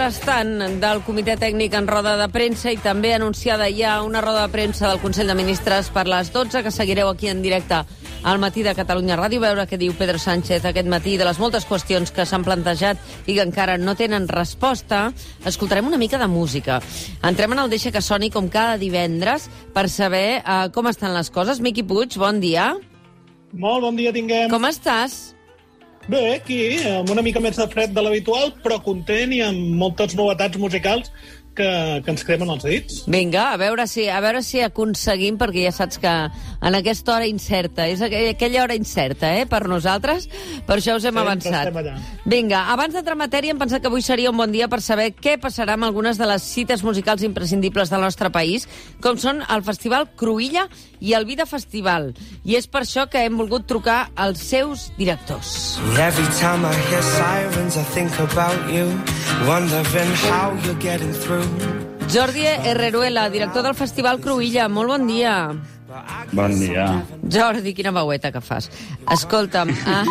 mentrestant del Comitè Tècnic en roda de premsa i també anunciada ja una roda de premsa del Consell de Ministres per les 12, que seguireu aquí en directe al matí de Catalunya Ràdio, veure què diu Pedro Sánchez aquest matí de les moltes qüestions que s'han plantejat i que encara no tenen resposta. Escoltarem una mica de música. Entrem en el Deixa que soni com cada divendres per saber uh, com estan les coses. Miqui Puig, bon dia. Molt bon dia tinguem. Com estàs? Bé, aquí, amb una mica més de fred de l'habitual, però content i amb moltes novetats musicals que, que ens cremen els dits. Vinga, a veure si a veure si aconseguim, perquè ja saps que en aquesta hora incerta, és aquella hora incerta, eh, per nosaltres, per això us hem Sempre avançat. Vinga, abans d'entrar en matèria, hem pensat que avui seria un bon dia per saber què passarà amb algunes de les cites musicals imprescindibles del nostre país, com són el Festival Cruïlla i el Vida Festival. I és per això que hem volgut trucar als seus directors. Every time I hear sirens, I think about you, wondering how you're getting through. Jordi Herreruela, director del Festival Cruïlla, molt bon dia. Bon dia. Jordi, quina veueta que fas. Escolta'm, ah,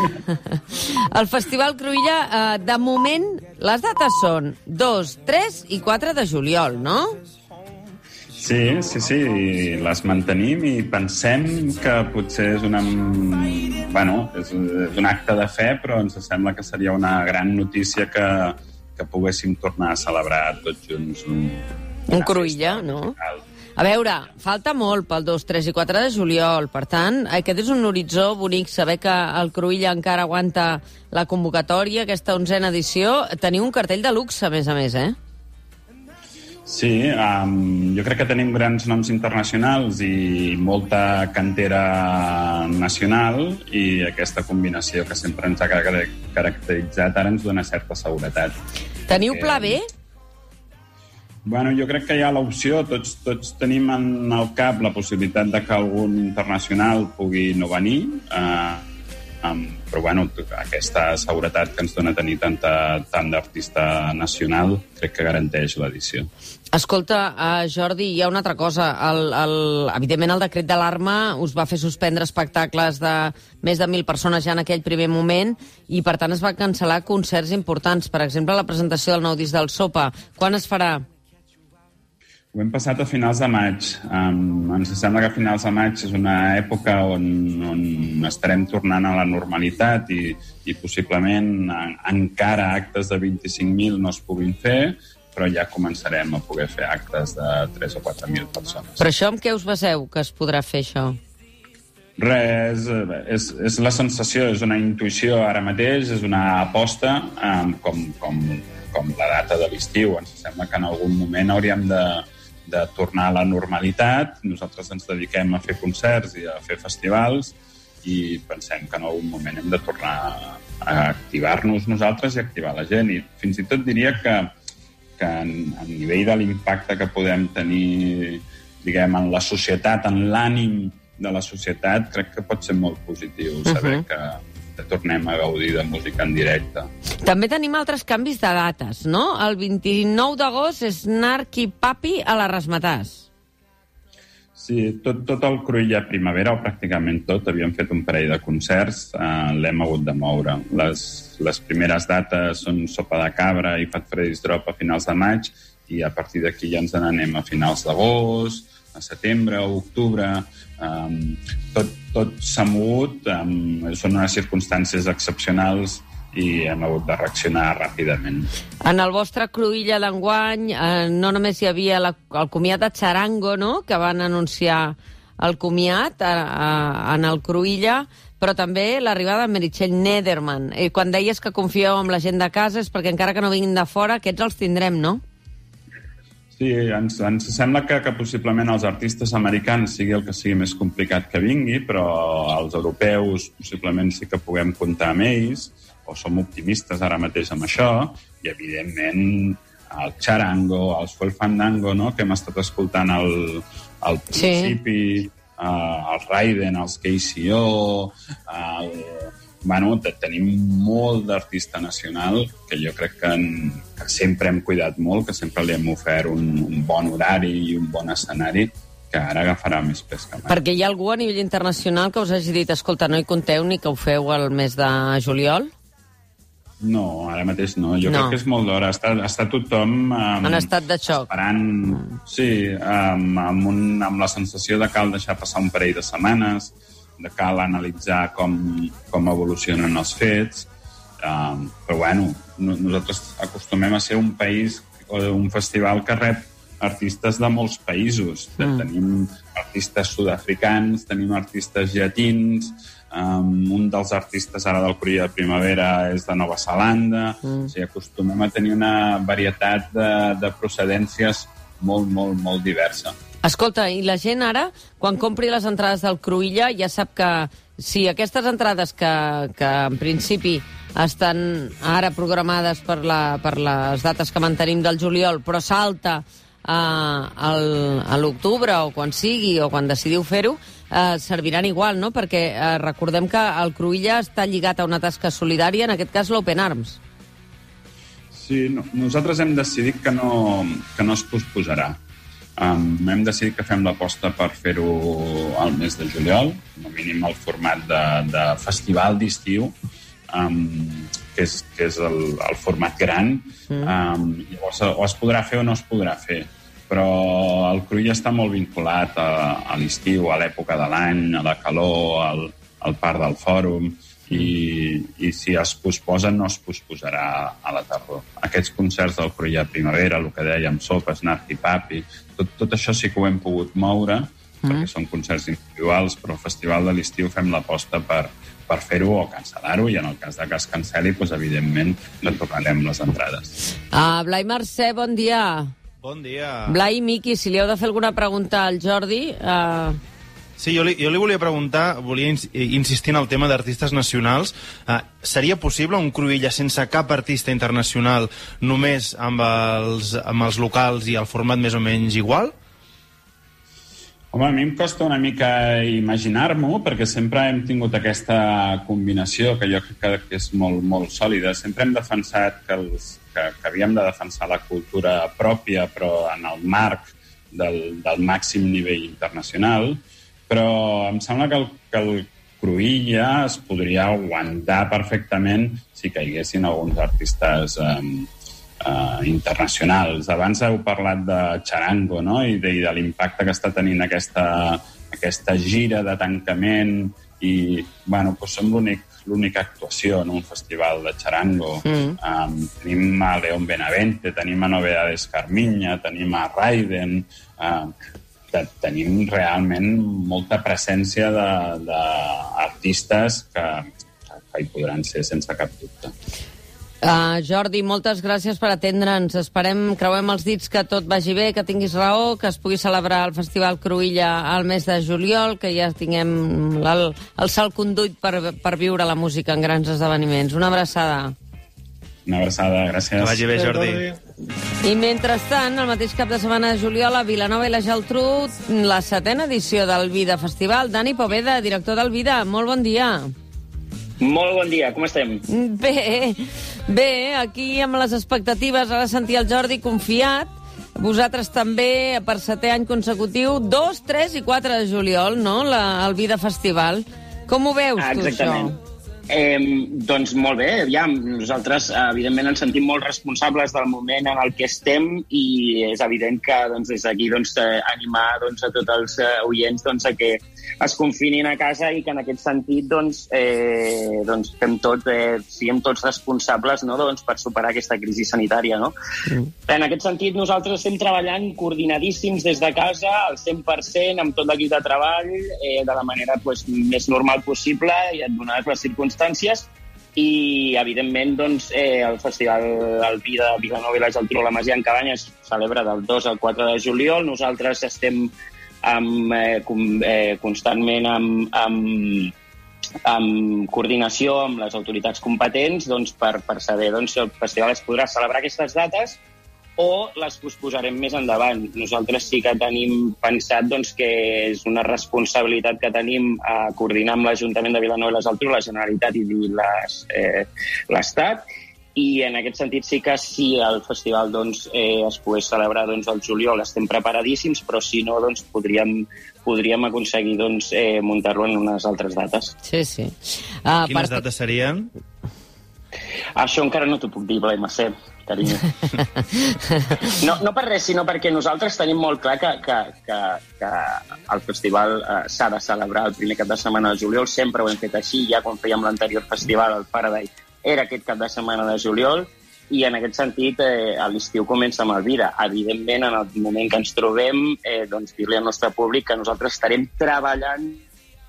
el Festival Cruïlla, eh, de moment, les dates són 2, 3 i 4 de juliol, no? Sí, sí, sí, les mantenim i pensem que potser és una... Bueno, és, és un acte de fe, però ens sembla que seria una gran notícia que, que poguéssim tornar a celebrar tots junts un, Un Cruïlla, no? A veure, falta molt pel 2, 3 i 4 de juliol. Per tant, aquest és un horitzó bonic, saber que el Cruïlla encara aguanta la convocatòria, aquesta onzena edició. Teniu un cartell de luxe, a més a més, eh? Sí, um, jo crec que tenim grans noms internacionals i molta cantera nacional i aquesta combinació que sempre ens ha car- caracteritzat ara ens dona certa seguretat. Teniu pla B? Bueno, jo crec que hi ha l'opció, tots, tots tenim en el cap la possibilitat de que algun internacional pugui no venir, eh, um, però bueno, aquesta seguretat que ens dona tenir tanta, tant d'artista nacional crec que garanteix l'edició. Escolta, uh, Jordi, hi ha una altra cosa. El, el, evidentment, el decret d'alarma us va fer suspendre espectacles de més de 1.000 persones ja en aquell primer moment i, per tant, es va cancel·lar concerts importants. Per exemple, la presentació del nou disc del Sopa. Quan es farà? Ho hem passat a finals de maig. Um, ens sembla que a finals de maig és una època on, on estarem tornant a la normalitat i, i possiblement en, encara actes de 25.000 no es puguin fer, però ja començarem a poder fer actes de 3 o 4.000 persones. Però això amb què us baseu que es podrà fer això? Res, eh, és, és la sensació, és una intuïció ara mateix, és una aposta, um, com, com, com la data de l'estiu. Ens sembla que en algun moment hauríem de, de tornar a la normalitat. Nosaltres ens dediquem a fer concerts i a fer festivals i pensem que en algun moment hem de tornar a activar-nos nosaltres i activar la gent. I fins i tot diria que, que en, a nivell de l'impacte que podem tenir diguem, en la societat, en l'ànim de la societat, crec que pot ser molt positiu saber uh -huh. que, que tornem a gaudir de música en directe. També tenim altres canvis de dates, no? El 29 d'agost és Narqui Papi a la Rasmatàs. Sí, tot, tot el Cruïlla Primavera, o pràcticament tot, havíem fet un parell de concerts, eh, l'hem hagut de moure. Les, les primeres dates són Sopa de Cabra i Fat Freddy's Drop a finals de maig, i a partir d'aquí ja ens n'anem a finals d'agost, a setembre, a octubre... Um, tot tot s'ha mogut, um, són unes circumstàncies excepcionals i hem hagut de reaccionar ràpidament. En el vostre Cruïlla d'enguany eh, no només hi havia la, el comiat de Charango, no?, que van anunciar el comiat a, a, en el Cruïlla, però també l'arribada de Meritxell Nederman. I quan deies que confieu en la gent de casa és perquè encara que no vinguin de fora, aquests els tindrem, no? Sí, ens, ens sembla que, que possiblement els artistes americans sigui el que sigui més complicat que vingui, però els europeus possiblement sí que puguem comptar amb ells, o som optimistes ara mateix amb això, i evidentment el charango, el fuel fandango, no?, que hem estat escoltant al, al principi, sí. uh, els Raiden, els KCO, el, bueno, te- tenim molt d'artista nacional que jo crec que, en, que sempre hem cuidat molt, que sempre li hem ofert un, un bon horari i un bon escenari que ara agafarà més pes que mai. Perquè hi ha algú a nivell internacional que us hagi dit escolta, no hi compteu ni que ho feu al mes de juliol? No, ara mateix no. Jo No. crec que és molt d'hora. Està, està tothom... Um, En estat de xoc. Esperant, sí, um, amb, un, amb la sensació de cal deixar passar un parell de setmanes, de cal analitzar com, com evolucionen els fets, um, però bueno, no, nosaltres acostumem a ser un país o un festival que rep artistes de molts països. Mm. Tenim artistes sud-africans, tenim artistes llatins, um, un dels artistes ara del Cruïlla de Primavera és de Nova Zelanda, mm. o sigui, acostumem a tenir una varietat de, de procedències molt, molt, molt diversa. Escolta, i la gent ara, quan compri les entrades del Cruïlla, ja sap que si aquestes entrades que, que en principi estan ara programades per, la, per les dates que mantenim del juliol, però salta eh, al, a l'octubre o quan sigui o quan decidiu fer-ho, eh, serviran igual, no? Perquè eh, recordem que el Cruïlla està lligat a una tasca solidària, en aquest cas l'Open Arms. Sí, no, nosaltres hem decidit que no, que no es posposarà. Um, hem decidit que fem l'aposta per fer-ho al mes de juliol, com a mínim el format de, de festival d'estiu, um, que és, que és el, el format gran. Mm. Um, llavors, o es podrà fer o no es podrà fer. Però el Cruïlla està molt vinculat a, a l'estiu, a l'època de l'any, a la calor, al, al parc del fòrum, i, i si es posposa no es posposarà a la tardor. Aquests concerts del Cruïlla Primavera, el que dèiem, Sopes, Narti, Papi, tot, tot això sí que ho hem pogut moure, mm. perquè són concerts individuals, però al Festival de l'Estiu fem l'aposta per, per fer-ho o cancel·lar-ho, i en el cas de que es cancel·li, doncs, evidentment, retornarem les entrades. Uh, Blai Mercè, bon dia. Bon dia. Blai Miqui, si li heu de fer alguna pregunta al Jordi... Uh, Sí, jo li, jo li volia preguntar, volia ins insistir en el tema d'artistes nacionals. Uh, seria possible un Cruïlla sense cap artista internacional, només amb els, amb els locals i el format més o menys igual? Home, a mi em costa una mica imaginar-m'ho, perquè sempre hem tingut aquesta combinació que jo crec que és molt, molt sòlida. Sempre hem defensat que, els, que, que havíem de defensar la cultura pròpia, però en el marc del, del màxim nivell internacional, però em sembla que el, que el Cruïlla es podria aguantar perfectament si caiguessin alguns artistes eh, eh, internacionals. Abans heu parlat de Charango no? i de, i de l'impacte que està tenint aquesta, aquesta gira de tancament i bueno, doncs som l'únic l'única actuació en un festival de charango. Mm. Um, tenim a León Benavente, tenim a Novedades Carmiña, tenim a Raiden, uh, que tenim realment molta presència d'artistes que, que hi podran ser sense cap dubte. Uh, Jordi, moltes gràcies per atendre'ns. Esperem, creuem els dits que tot vagi bé, que tinguis raó, que es pugui celebrar el Festival Cruïlla al mes de juliol, que ja tinguem el, el salt conduït per, per viure la música en grans esdeveniments. Una abraçada. Una abraçada, gràcies. Que vagi bé, Jordi. I mentrestant, el mateix cap de setmana de juliol, a Vilanova i la Geltrú, la setena edició del Vida Festival. Dani Poveda, director del Vida, molt bon dia. Molt bon dia, com estem? Bé, bé, aquí amb les expectatives, ara sentia el Jordi confiat, vosaltres també, per setè any consecutiu, 2, 3 i 4 de juliol, no?, la, el Vida Festival. Com ho veus, Ah, tu, exactament. això? Eh, doncs molt bé, ja, nosaltres evidentment ens sentim molt responsables del moment en el que estem i és evident que doncs, des d'aquí doncs, eh, animar doncs, a tots els eh, oients doncs, a que es confinin a casa i que en aquest sentit doncs, eh, doncs fem tot, eh, siguem tots responsables no? doncs, per superar aquesta crisi sanitària. No? Mm. En aquest sentit, nosaltres estem treballant coordinadíssims des de casa, al 100%, amb tot l'equip de treball, eh, de la manera pues, més normal possible i donades les circumstàncies i, evidentment, doncs, eh, el Festival el Vida de Vilanova i la Geltrú la Masia en Cabanya es celebra del 2 al 4 de juliol. Nosaltres estem amb, eh, com, eh, constantment amb, amb, amb coordinació amb les autoritats competents doncs, per, per saber doncs, si el festival es podrà celebrar aquestes dates o les posposarem més endavant. Nosaltres sí que tenim pensat doncs, que és una responsabilitat que tenim a coordinar amb l'Ajuntament de Vilanova i la Geltrú, la Generalitat i les, eh, l'Estat, i en aquest sentit sí que si el festival doncs, eh, es pogués celebrar doncs, al juliol estem preparadíssims, però si no doncs, podríem, podríem aconseguir doncs, eh, muntar-lo en unes altres dates. Sí, sí. Uh, Quines dates serien? Això encara no t'ho puc dir, Blai Mercè, carinyo. No, no per res, sinó perquè nosaltres tenim molt clar que, que, que, que el festival eh, s'ha de celebrar el primer cap de setmana de juliol. Sempre ho hem fet així, ja quan fèiem l'anterior festival, el Faraday, era aquest cap de setmana de juliol, i en aquest sentit eh, l'estiu comença amb el. Evidentment, en el moment que ens trobem, eh, doncs dir-li al nostre públic que nosaltres estarem treballant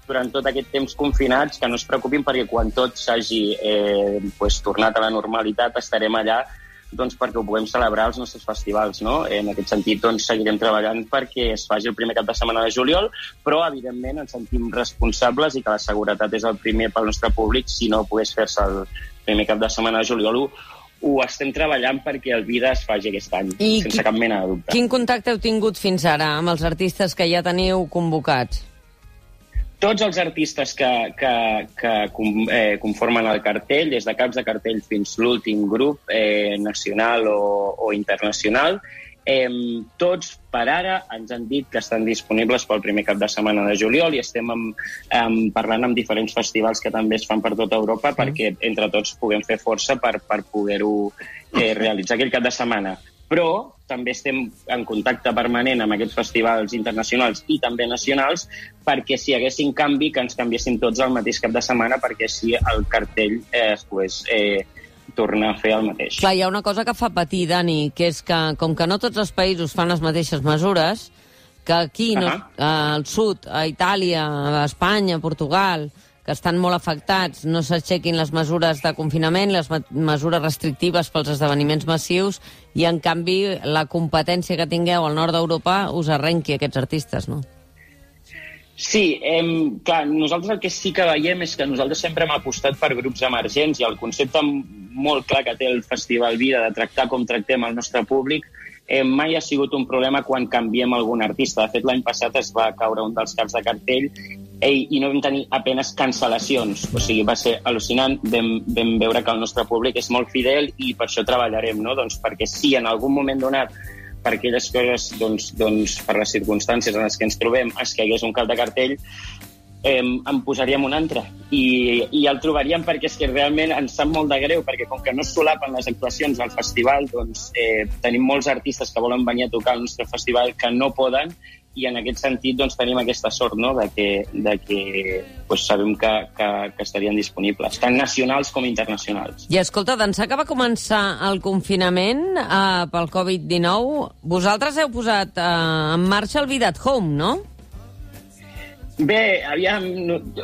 durant tot aquest temps confinats, que no es preocupin perquè quan tot s'hagi eh, pues, tornat a la normalitat estarem allà doncs, perquè ho puguem celebrar els nostres festivals. No? En aquest sentit, doncs, seguirem treballant perquè es faci el primer cap de setmana de juliol, però, evidentment, ens sentim responsables i que la seguretat és el primer pel nostre públic. Si no pogués fer-se el primer cap de setmana de juliol, ho, ho estem treballant perquè el Vida es faci aquest any, I sense qui- cap mena de dubte. Quin contacte heu tingut fins ara amb els artistes que ja teniu convocats? Tots els artistes que, que, que com, eh, conformen el cartell, des de caps de cartell fins l'últim grup eh, nacional o, o internacional, eh, tots per ara ens han dit que estan disponibles pel primer cap de setmana de juliol i estem amb, amb, parlant amb diferents festivals que també es fan per tota Europa perquè entre tots puguem fer força per, per poder-ho eh, realitzar aquell cap de setmana. Però també estem en contacte permanent amb aquests festivals internacionals i també nacionals perquè si hi haguessin canvi, que ens canviessin tots al mateix cap de setmana perquè així el cartell eh, es pogués eh, tornar a fer el mateix. Clar, hi ha una cosa que fa patir, Dani, que és que, com que no tots els països fan les mateixes mesures, que aquí, no, Ahà. al sud, a Itàlia, a Espanya, a Portugal, que estan molt afectats, no s'aixequin les mesures de confinament, les me- mesures restrictives pels esdeveniments massius, i, en canvi, la competència que tingueu al nord d'Europa us arrenqui aquests artistes, no? Sí, em, clar, nosaltres el que sí que veiem és que nosaltres sempre hem apostat per grups emergents i el concepte molt clar que té el Festival Vida de tractar com tractem el nostre públic eh, mai ha sigut un problema quan canviem algun artista. De fet, l'any passat es va caure un dels caps de cartell ei, i no vam tenir apenes cancel·lacions. O sigui, va ser al·lucinant. Vam, vam veure que el nostre públic és molt fidel i per això treballarem, no? Doncs perquè si en algun moment donat per aquelles coses, doncs, doncs, per les circumstàncies en les que ens trobem, es caigués un cap de cartell, eh, en posaríem un altre. I, I el trobaríem perquè és que realment ens sap molt de greu, perquè com que no es solapen les actuacions al festival, doncs eh, tenim molts artistes que volen venir a tocar al nostre festival que no poden, i en aquest sentit doncs, tenim aquesta sort no? de que, de que doncs, sabem que, que, que estarien disponibles, tant nacionals com internacionals. I escolta, d'ençà que va començar el confinament eh, pel Covid-19, vosaltres heu posat eh, en marxa el Vida at Home, no? Bé, aviam,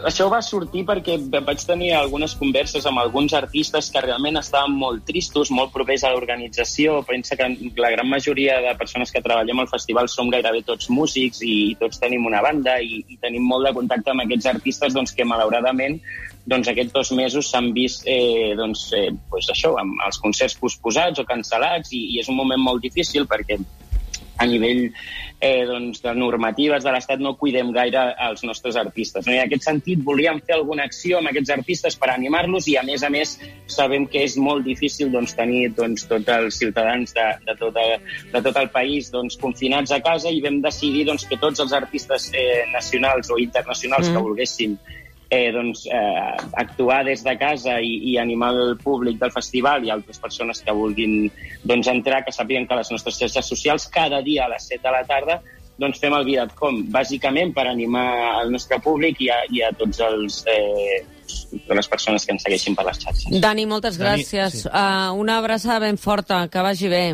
això va sortir perquè vaig tenir algunes converses amb alguns artistes que realment estaven molt tristos, molt propers a l'organització. Pensa que la gran majoria de persones que treballem al festival som gairebé tots músics i, i tots tenim una banda i, i tenim molt de contacte amb aquests artistes doncs, que malauradament doncs, aquests dos mesos s'han vist eh, doncs, eh, pues això, amb els concerts posposats o cancel·lats i, i és un moment molt difícil perquè a nivell eh, doncs, de normatives de l'Estat no cuidem gaire els nostres artistes. No? I en aquest sentit volíem fer alguna acció amb aquests artistes per animar-los i, a més a més, sabem que és molt difícil doncs, tenir doncs, tots els ciutadans de, de, tot, de tot el país doncs, confinats a casa i vam decidir doncs, que tots els artistes eh, nacionals o internacionals mm. que volguessin eh, doncs, eh, actuar des de casa i, i animar el públic del festival i altres persones que vulguin doncs, entrar, que sàpiguen que a les nostres xarxes socials cada dia a les 7 de la tarda doncs fem el Vidatcom, bàsicament per animar el nostre públic i a, i a tots els, eh, les persones que ens segueixin per les xarxes. Dani, moltes Dani, gràcies. sí. Uh, una abraçada ben forta, que vagi bé.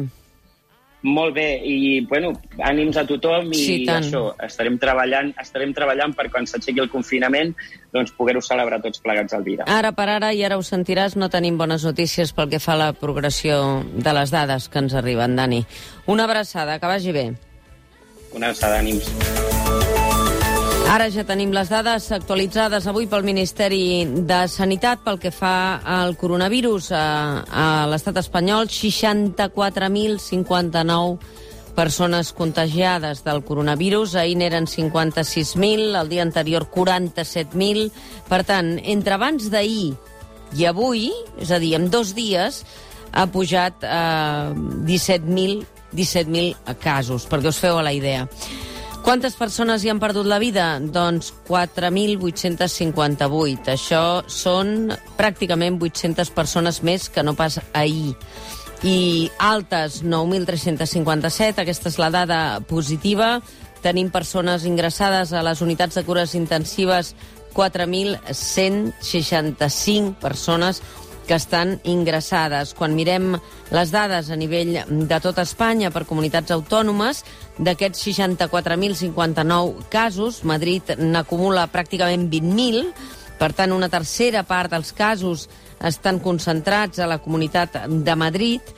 Molt bé, i bueno, ànims a tothom i Sí, tant. això, estarem treballant, estarem treballant per quan s'aixequi el confinament doncs poder-ho celebrar tots plegats al Vira. Ara per ara, i ara ho sentiràs, no tenim bones notícies pel que fa a la progressió de les dades que ens arriben, Dani. Una abraçada, que vagi bé. Una abraçada d'ànims. Ara ja tenim les dades actualitzades avui pel Ministeri de Sanitat pel que fa al coronavirus a, a l'estat espanyol. 64.059 persones contagiades del coronavirus. Ahir n'eren 56.000, el dia anterior 47.000. Per tant, entre abans d'ahir i avui, és a dir, en dos dies, ha pujat eh, 17.000 17.000 casos, perquè us feu a la idea. Quantes persones hi han perdut la vida? Doncs 4.858. Això són pràcticament 800 persones més que no pas ahir. I altes, 9.357. Aquesta és la dada positiva. Tenim persones ingressades a les unitats de cures intensives 4.165 persones que estan ingressades. Quan mirem les dades a nivell de tot Espanya per comunitats autònomes, d'aquests 64.059 casos, Madrid n'acumula pràcticament 20.000, per tant, una tercera part dels casos estan concentrats a la comunitat de Madrid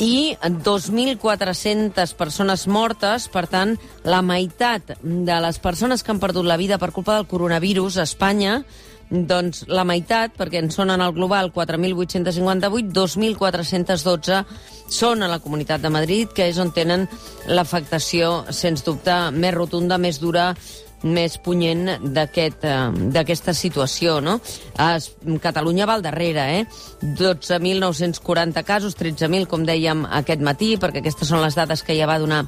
i 2.400 persones mortes, per tant, la meitat de les persones que han perdut la vida per culpa del coronavirus a Espanya doncs la meitat, perquè en són en el global 4.858, 2.412 són a la Comunitat de Madrid, que és on tenen l'afectació, sens dubte, més rotunda, més dura, més punyent d'aquesta aquest, situació, no? Es, Catalunya va al darrere, eh? 12.940 casos, 13.000, com dèiem aquest matí, perquè aquestes són les dades que ja va donar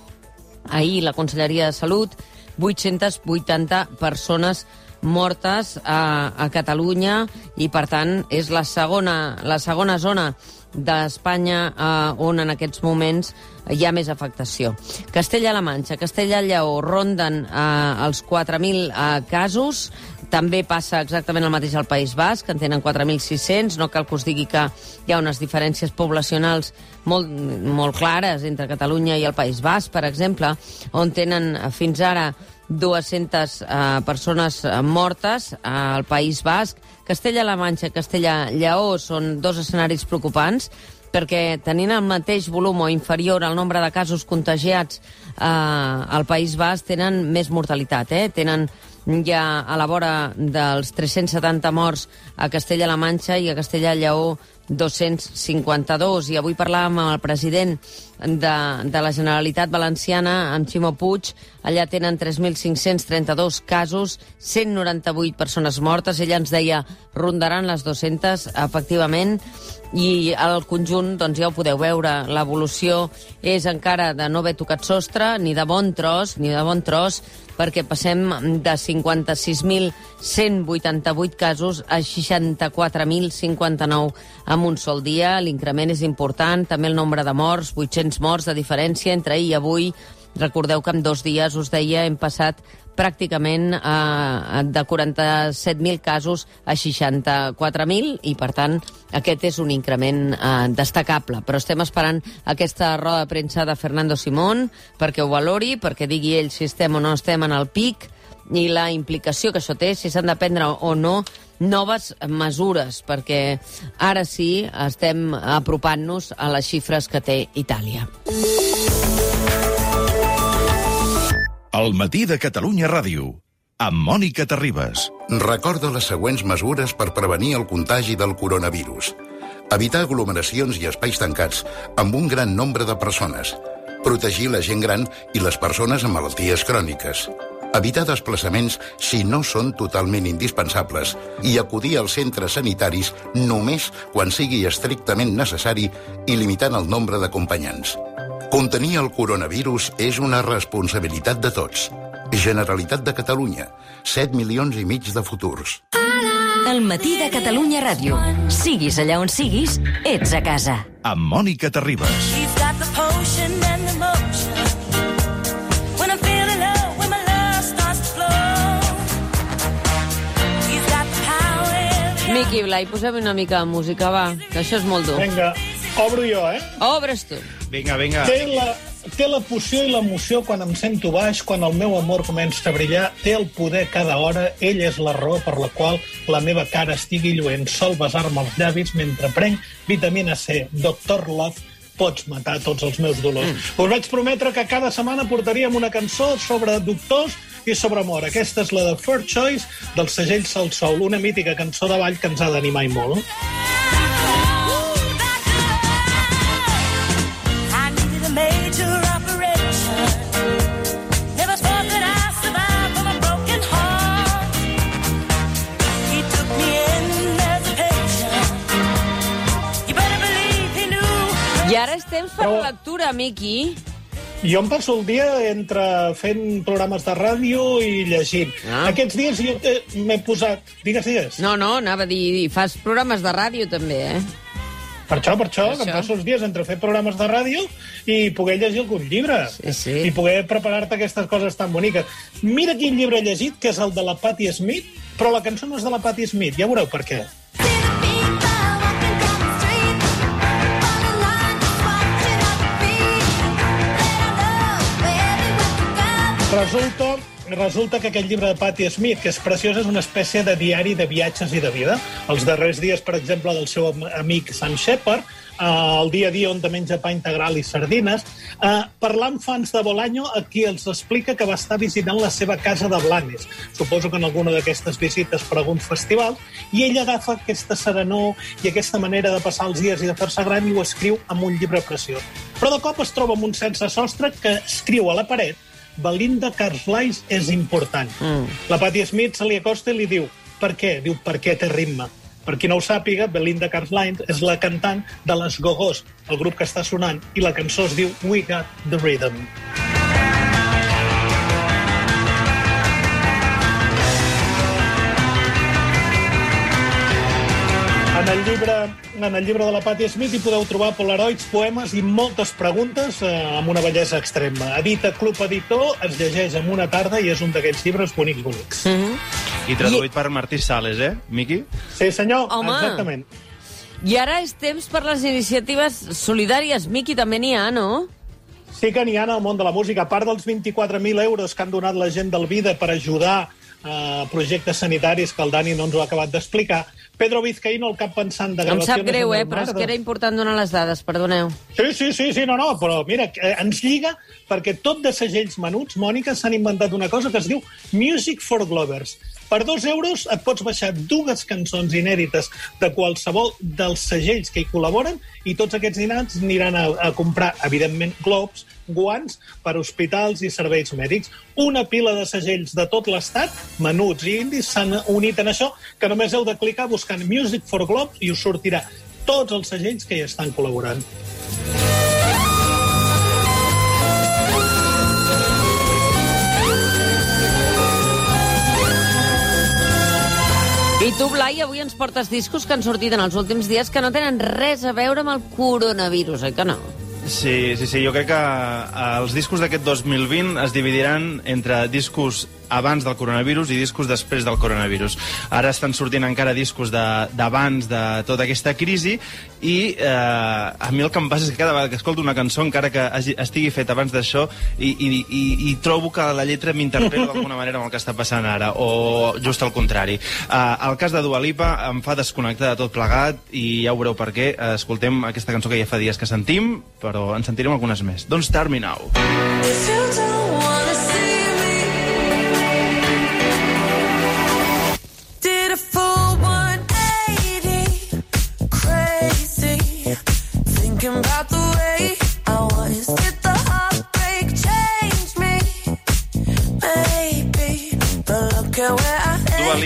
ahir la Conselleria de Salut, 880 persones mortes a, a Catalunya i, per tant, és la segona, la segona zona d'Espanya eh, on en aquests moments hi ha més afectació. Castella-La Manxa, Castella-Lleó ronden eh, els 4.000 eh, casos, també passa exactament el mateix al País Basc, en tenen 4.600. No cal que us digui que hi ha unes diferències poblacionals molt, molt clares entre Catalunya i el País Basc, per exemple, on tenen fins ara 200 eh, persones eh, mortes al País Basc. Castella-La Manxa Castella-Lleó són dos escenaris preocupants perquè tenint el mateix volum o inferior al nombre de casos contagiats eh, al País Basc tenen més mortalitat, eh? tenen ja a la vora dels 370 morts a Castella-La Manxa i a Castella-Lleó 252. I avui parlàvem amb el president de, de la Generalitat Valenciana, amb Ximo Puig. Allà tenen 3.532 casos, 198 persones mortes. Ella ens deia, rondaran les 200, efectivament, i al conjunt, doncs ja ho podeu veure, l'evolució és encara de no haver tocat sostre, ni de bon tros, ni de bon tros, perquè passem de 56.188 casos a 64.059 en un sol dia. L'increment és important, també el nombre de morts, 800 morts de diferència entre ahir i avui. Recordeu que en dos dies, us deia, hem passat pràcticament eh, de 47.000 casos a 64.000 i, per tant, aquest és un increment eh, destacable. Però estem esperant aquesta roda de premsa de Fernando Simón perquè ho valori, perquè digui ell si estem o no estem en el pic i la implicació que això té, si s'han de prendre o no noves mesures, perquè ara sí estem apropant-nos a les xifres que té Itàlia. El matí de Catalunya Ràdio, amb Mònica Terribas. Recorda les següents mesures per prevenir el contagi del coronavirus. Evitar aglomeracions i espais tancats amb un gran nombre de persones. Protegir la gent gran i les persones amb malalties cròniques. Evitar desplaçaments si no són totalment indispensables i acudir als centres sanitaris només quan sigui estrictament necessari i limitant el nombre d'acompanyants. Contenir el coronavirus és una responsabilitat de tots. Generalitat de Catalunya. 7 milions i mig de futurs. El matí de Catalunya Ràdio. Siguis allà on siguis, ets a casa. Amb Mònica Terribas. She's got the potion and the motion. Miqui Blai, posem una mica de música, va, que això és molt dur. Vinga, obro jo, eh? Obres tu. Vinga, vinga. Té la, té la poció i l'emoció quan em sento baix, quan el meu amor comença a brillar, té el poder cada hora, ell és la raó per la qual la meva cara estigui lluent, sol besar-me els llavis mentre prenc vitamina C. Doctor Love, pots matar tots els meus dolors. Mm. Us vaig prometre que cada setmana portaríem una cançó sobre doctors i sobre amor. Aquesta és la de First Choice del segell Sol Soul, una mítica cançó de ball que ens ha d'animar i molt. I needed a major operation. Never thought that I'd survive from a broken heart. He took me in as a patient. You better believe he knew. I ara és temps per Però- la lectura, Miqui. Jo em passo el dia entre fent programes de ràdio i llegint. Ah. Aquests dies jo eh, m'he posat... Digues, digues. No, no, anava a dir, fas programes de ràdio també, eh? Per això, per això, Per que em passo els dies entre fer programes de ràdio i poder llegir algun llibre. Sí, sí. I poder preparar-te aquestes coses tan boniques. Mira quin llibre he llegit, que és el de la Patti Smith, però la cançó no és de la Patti Smith, ja veureu per què. Resulta, resulta que aquest llibre de Patti Smith, que és preciós, és una espècie de diari de viatges i de vida. Els darrers dies, per exemple, del seu am- amic Sam Shepard, eh, el dia a dia on te menja pa integral i sardines, eh, parlant fans de Bolaño, aquí els explica que va estar visitant la seva casa de Blanes. Suposo que en alguna d'aquestes visites per algun festival, i ell agafa aquesta serenor i aquesta manera de passar els dies i de fer-se gran i ho escriu amb un llibre preciós. Però de cop es troba amb un sense sostre que escriu a la paret Belinda Carlisle és important. Mm. La Patti Smith se li acosta i li diu per què? Diu, per què té ritme? Per qui no ho sàpiga, Belinda Carlisle és la cantant de les Gogos, el grup que està sonant, i la cançó es diu We Got the Rhythm. En el llibre, en el llibre de la Patti Smith hi podeu trobar polaroids, poemes i moltes preguntes eh, amb una bellesa extrema. Edita Club Editor, es llegeix en una tarda i és un d'aquells llibres bonics, bonics. Mm -hmm. I traduït per Martí Sales, eh, Miqui? Sí, senyor, Home. exactament. I ara és temps per les iniciatives solidàries. Miqui, també n'hi ha, no? Sí que n'hi ha en el món de la música. A part dels 24.000 euros que han donat la gent del Vida per ajudar a projectes sanitaris que el Dani no ens ho ha acabat d'explicar, Pedro Vizcaíno, el cap pensant de Em gravacions... sap greu, eh? Però és que era important donar les dades, perdoneu. Sí, sí, sí, sí, no, no, però mira, eh, ens lliga perquè tot de segells menuts, Mònica, s'han inventat una cosa que es diu Music for Glovers. Per dos euros et pots baixar dues cançons inèdites de qualsevol dels segells que hi col·laboren i tots aquests dinars aniran a, a comprar, evidentment, globs, guants per hospitals i serveis mèdics. Una pila de segells de tot l'estat, menuts i indis, s'han unit en això, que només heu de clicar buscant Music for Globes i us sortirà tots els segells que hi estan col·laborant. I tu, Blai, avui ens portes discos que han sortit en els últims dies que no tenen res a veure amb el coronavirus, oi que no? Sí, sí, sí, jo crec que eh, els discos d'aquest 2020 es dividiran entre discos abans del coronavirus i discos després del coronavirus. Ara estan sortint encara discos de- d'abans de, de tota aquesta crisi i eh, a mi el que em passa és que cada vegada que escolto una cançó, encara que hagi, estigui feta abans d'això, i, i, i, i trobo que la lletra m'interpel·la d'alguna manera amb el que està passant ara, o just al contrari. Eh, el cas de Dua Lipa em fa desconnectar de tot plegat i ja ho veureu per què. Eh, escoltem aquesta cançó que ja fa dies que sentim, però en sentirem algunes més. Don't Start Me Now. If you don't wanna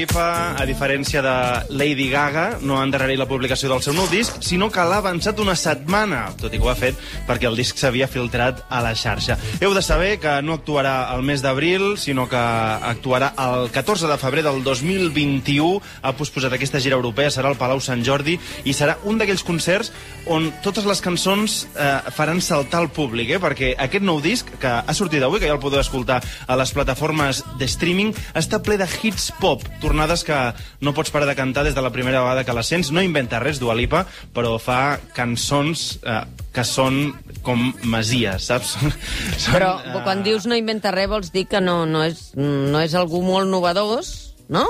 Lipa, a diferència de Lady Gaga, no ha endarrerit la publicació del seu nou disc, sinó que l'ha avançat una setmana, tot i que ho ha fet perquè el disc s'havia filtrat a la xarxa. Heu de saber que no actuarà el mes d'abril, sinó que actuarà el 14 de febrer del 2021. Ha posposat aquesta gira europea, serà al Palau Sant Jordi, i serà un d'aquells concerts on totes les cançons eh, faran saltar el públic, eh? perquè aquest nou disc, que ha sortit avui, que ja el podeu escoltar a les plataformes de streaming, està ple de hits pop, tornades que no pots parar de cantar des de la primera vegada que la sents. No inventa res, Dua Lipa, però fa cançons eh, que són com masies, saps? Són, Però eh, quan dius no inventa res vols dir que no, no, és, no és algú molt novedós, no?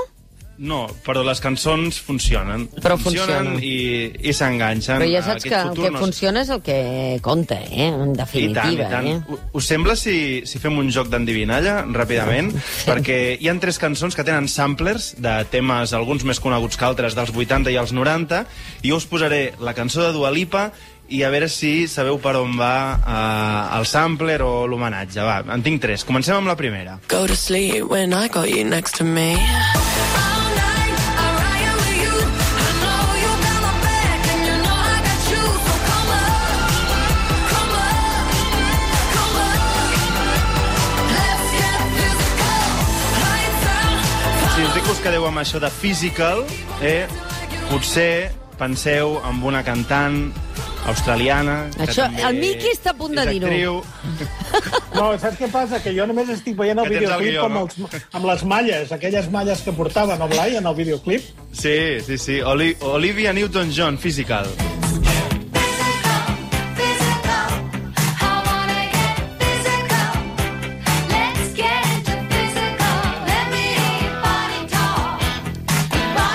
No, però les cançons funcionen. Però funcionen. i, i s'enganxen. Però ja saps que el que no es- funciona és el que compta, eh? En I tant, i definitiva, tant. eh? Us sembla si, si fem un joc d'endivinalla, ràpidament? Perquè hi han tres cançons que tenen samplers de temes, alguns més coneguts que altres, dels 80 i els 90, i jo us posaré la cançó de Dua Lipa i a veure si sabeu per on va eh, el sampler o l'homenatge. Va, en tinc tres. Comencem amb la primera. go to sleep when I got you next to me. Quedeu amb això de physical, eh, potser penseu en una cantant australiana... Això, també el Miqui està a punt de dir-ho. actriu. No, saps què passa? Que jo només estic veient el Que tens el videoclip guió, amb, no? els, amb les malles, aquelles malles que portava, no, Blai, en el videoclip? Sí, sí, sí. Oli Olivia Newton-John, physical.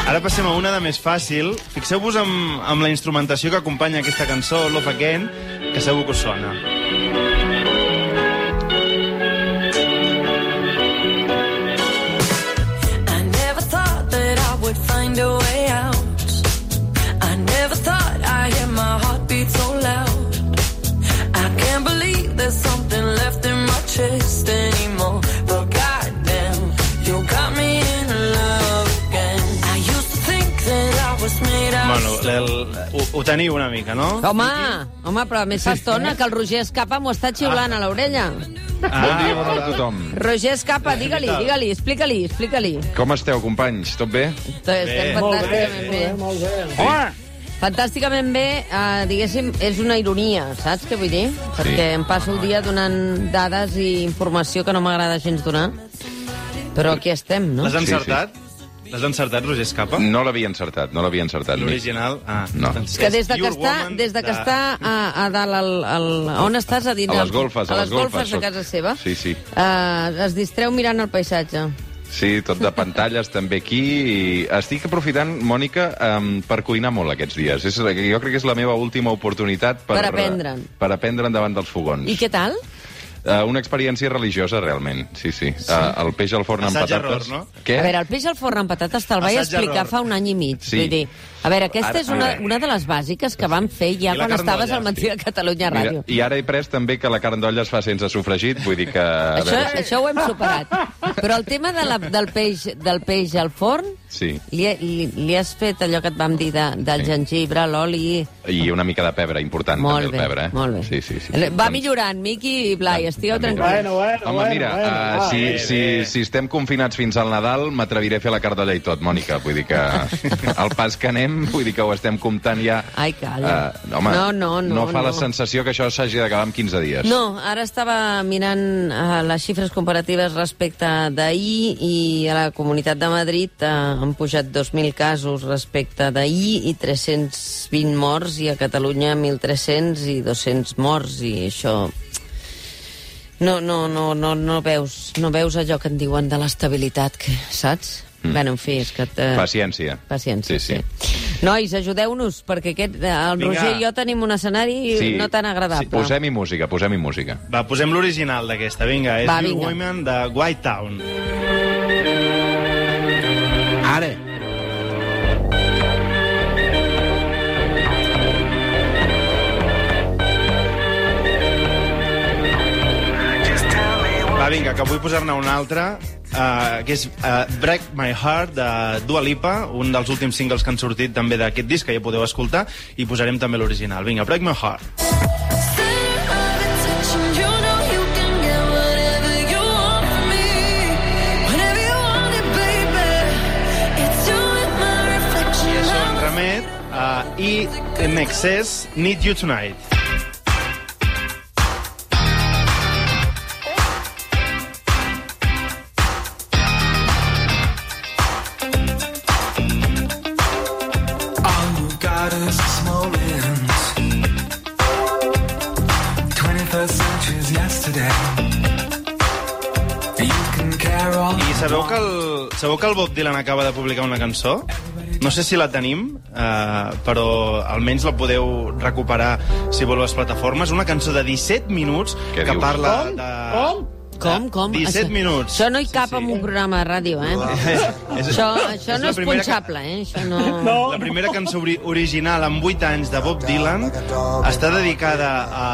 Ara passem a una de més fàcil. Fixeu-vos amb, amb la instrumentació que acompanya aquesta cançó, Love Again, que segur que us sona. I never thought that I would find a way Bueno, el, ho, ho teniu una mica, no? Home, home, però a més fa estona que el Roger Escapa m'ho està xiulant a l'orella. Ah, Bon dia, bon dia a tothom. Roger Escapa, digue-li, digue-li, explica-li, explica-li. Com esteu, companys? Tot bé? Estem Molt bé, fantàsticament bé. molt bé. Home! Fantàsticament bé, eh, diguéssim, és una ironia, saps què vull dir? Perquè em passo el dia donant dades i informació que no m'agrada gens donar. Però aquí estem, no? L'has Sí, encertat? L'has encertat, Roger Escapa? No l'havia encertat, no l'havia encertat. L'original? Ah, No. doncs Que des de que està, des de que de- està a, a dalt, al, al, on estàs? A, dins, A les golfes, a, a les golfes de soc. casa seva. Sí, sí. Uh, es distreu mirant el paisatge. Sí, tot de pantalles també aquí. I estic aprofitant, Mònica, um, per cuinar molt aquests dies. És, jo crec que és la meva última oportunitat per... Per aprendre'n. Per aprendre'n davant dels fogons. I què tal? Uh, una experiència religiosa, realment. Sí, sí. sí. Uh, el peix al forn amb Assaig patates... error, no? Què? A veure, el peix al forn amb patates te'l vaig explicar error. fa un any i mig. Sí. Vull dir, a veure, aquesta Ara- és una, ara. una de les bàsiques que vam fer ja quan estaves al matí sí. de Catalunya Mira, Ràdio. I ara he pres també que la carn d'olla es fa sense sofregit, vull dir que... a Això, veure si- això ho hem superat. Però el tema de la, del, peix, del peix al forn, Sí, li, li, li has fet allò que et vam dir de, del Sí. gengibre, l'oli... i una mica de pebre, important Molt també bé, el pebre. Eh? molt bé. Sí, sí, sí. Va Doncs- millorant, Miqui i Blai, estigueu També. tranquils. Bueno, bueno, Home, bueno, mira, bueno, uh, va. si, bé, si, bé. si estem confinats fins al Nadal, m'atreviré a fer la cardolla i tot, Mònica. Vull dir que el pas que anem, vull dir que ho estem comptant ja... Ai, calla. Uh, home, No, no, no, no fa la no. sensació que això s'hagi d'acabar en 15 dies. No, ara estava mirant uh, les xifres comparatives respecte d'ahir i a la Comunitat de Madrid uh, han pujat 2.000 casos respecte d'ahir i 320 morts i a Catalunya 1.300 i 200 morts i això... No, no, no, no, no veus, no veus allò que en diuen de l'estabilitat, que, saps? Mm. Bueno, en fi, és que... te- Paciència. Paciència, Sí, sí. sí. sí. Nois, ajudeu-nos, perquè aquest, eh, el Vinga. Roger i jo tenim un escenari no tan agradable. Sí, posem-hi música, posem-hi música. Va, posem l'original d'aquesta. Vinga, és Va, vinga. Women de White Town. Ara! Va, vinga, que vull posar-ne una altra, uh, que és uh, Break My Heart, de Dua Lipa, un dels últims singles que han sortit també d'aquest disc, que ja podeu escoltar, i posarem també l'original. Vinga, Break My Heart. I in Excess Need You Tonight. All you got is this moment. 21st century's yesterday. You can care all I sabeu que, el, sabeu que el Bob Dylan acaba de publicar una cançó? No sé si la tenim, eh, però almenys la podeu recuperar si voleu a les plataformes. Una cançó de 17 minuts Què que dius? parla Com? de... Com? Com, com? 17 això, minuts. Això no hi cap Sí, sí. en un programa de ràdio, eh? És- Això, això és no és primera que- punxable, eh? Això no... No. La primera cançó ori original amb 8 anys de Bob Dylan està dedicada a,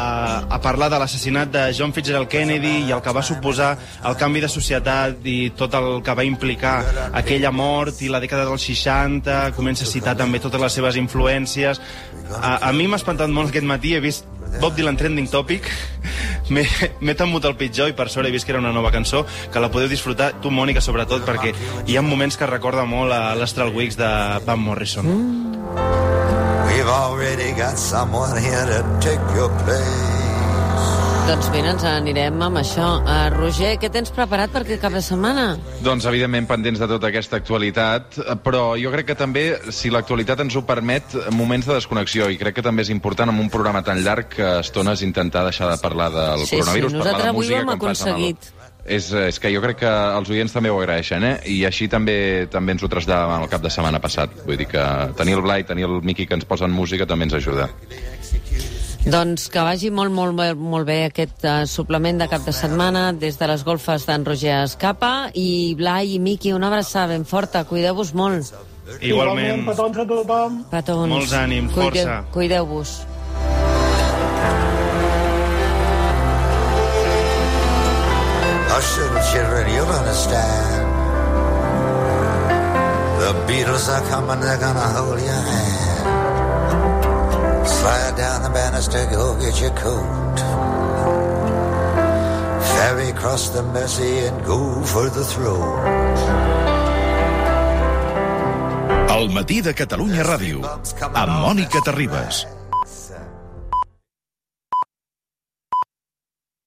a parlar de l'assassinat de John Fitzgerald Kennedy i el que va suposar el canvi de societat i tot el que va implicar aquella mort i la dècada dels 60, comença a citar també totes les seves influències. A, a mi m'ha espantat molt aquest matí, he vist Bob Dylan Trending Topic, m'he temut el pitjor i per sort he vist que era una nova cançó, que la podeu disfrutar, tu, Mònica, sobretot, perquè hi ha moments que recorda molt a l'Astral Weeks de Van Morrison. We've already got someone here to take your place. Doncs mira, ens anirem amb això. Uh, Roger, què tens preparat per aquest cap de setmana? Doncs, evidentment, pendents de tota aquesta actualitat, eh, però jo crec que també, si l'actualitat ens ho permet, moments de desconnexió, i crec que també és important en un programa tan llarg que a estones intentar deixar de parlar del Sí, sí, coronavirus, nosaltres parlar de avui ho música, hem com passa amb el- aconseguit. És, és que jo crec que els oients també ho agraeixen, eh? I així també també ens ho traslladàvem el cap de setmana passat. Vull dir que tenir el Blai, tenir el Miqui que ens posen música també ens ajuda. Doncs que vagi molt, molt, bé- molt bé aquest uh, suplement de cap de setmana des de les golfes d'en Roger Escapa i Blai i Miqui, una abraçada ben forta. Cuideu-vos molt. Igualment. petons a tothom. Petons. Molts ànims, força. Cuideu-vos. Hush, little children, you'll understand. The Beatles are coming, they're gonna hold your hand. Slide down the banister, go get your coat. Ferry cross the Mersey and go for the throne. El matí de Catalunya Ràdio, amb Mònica Terribas.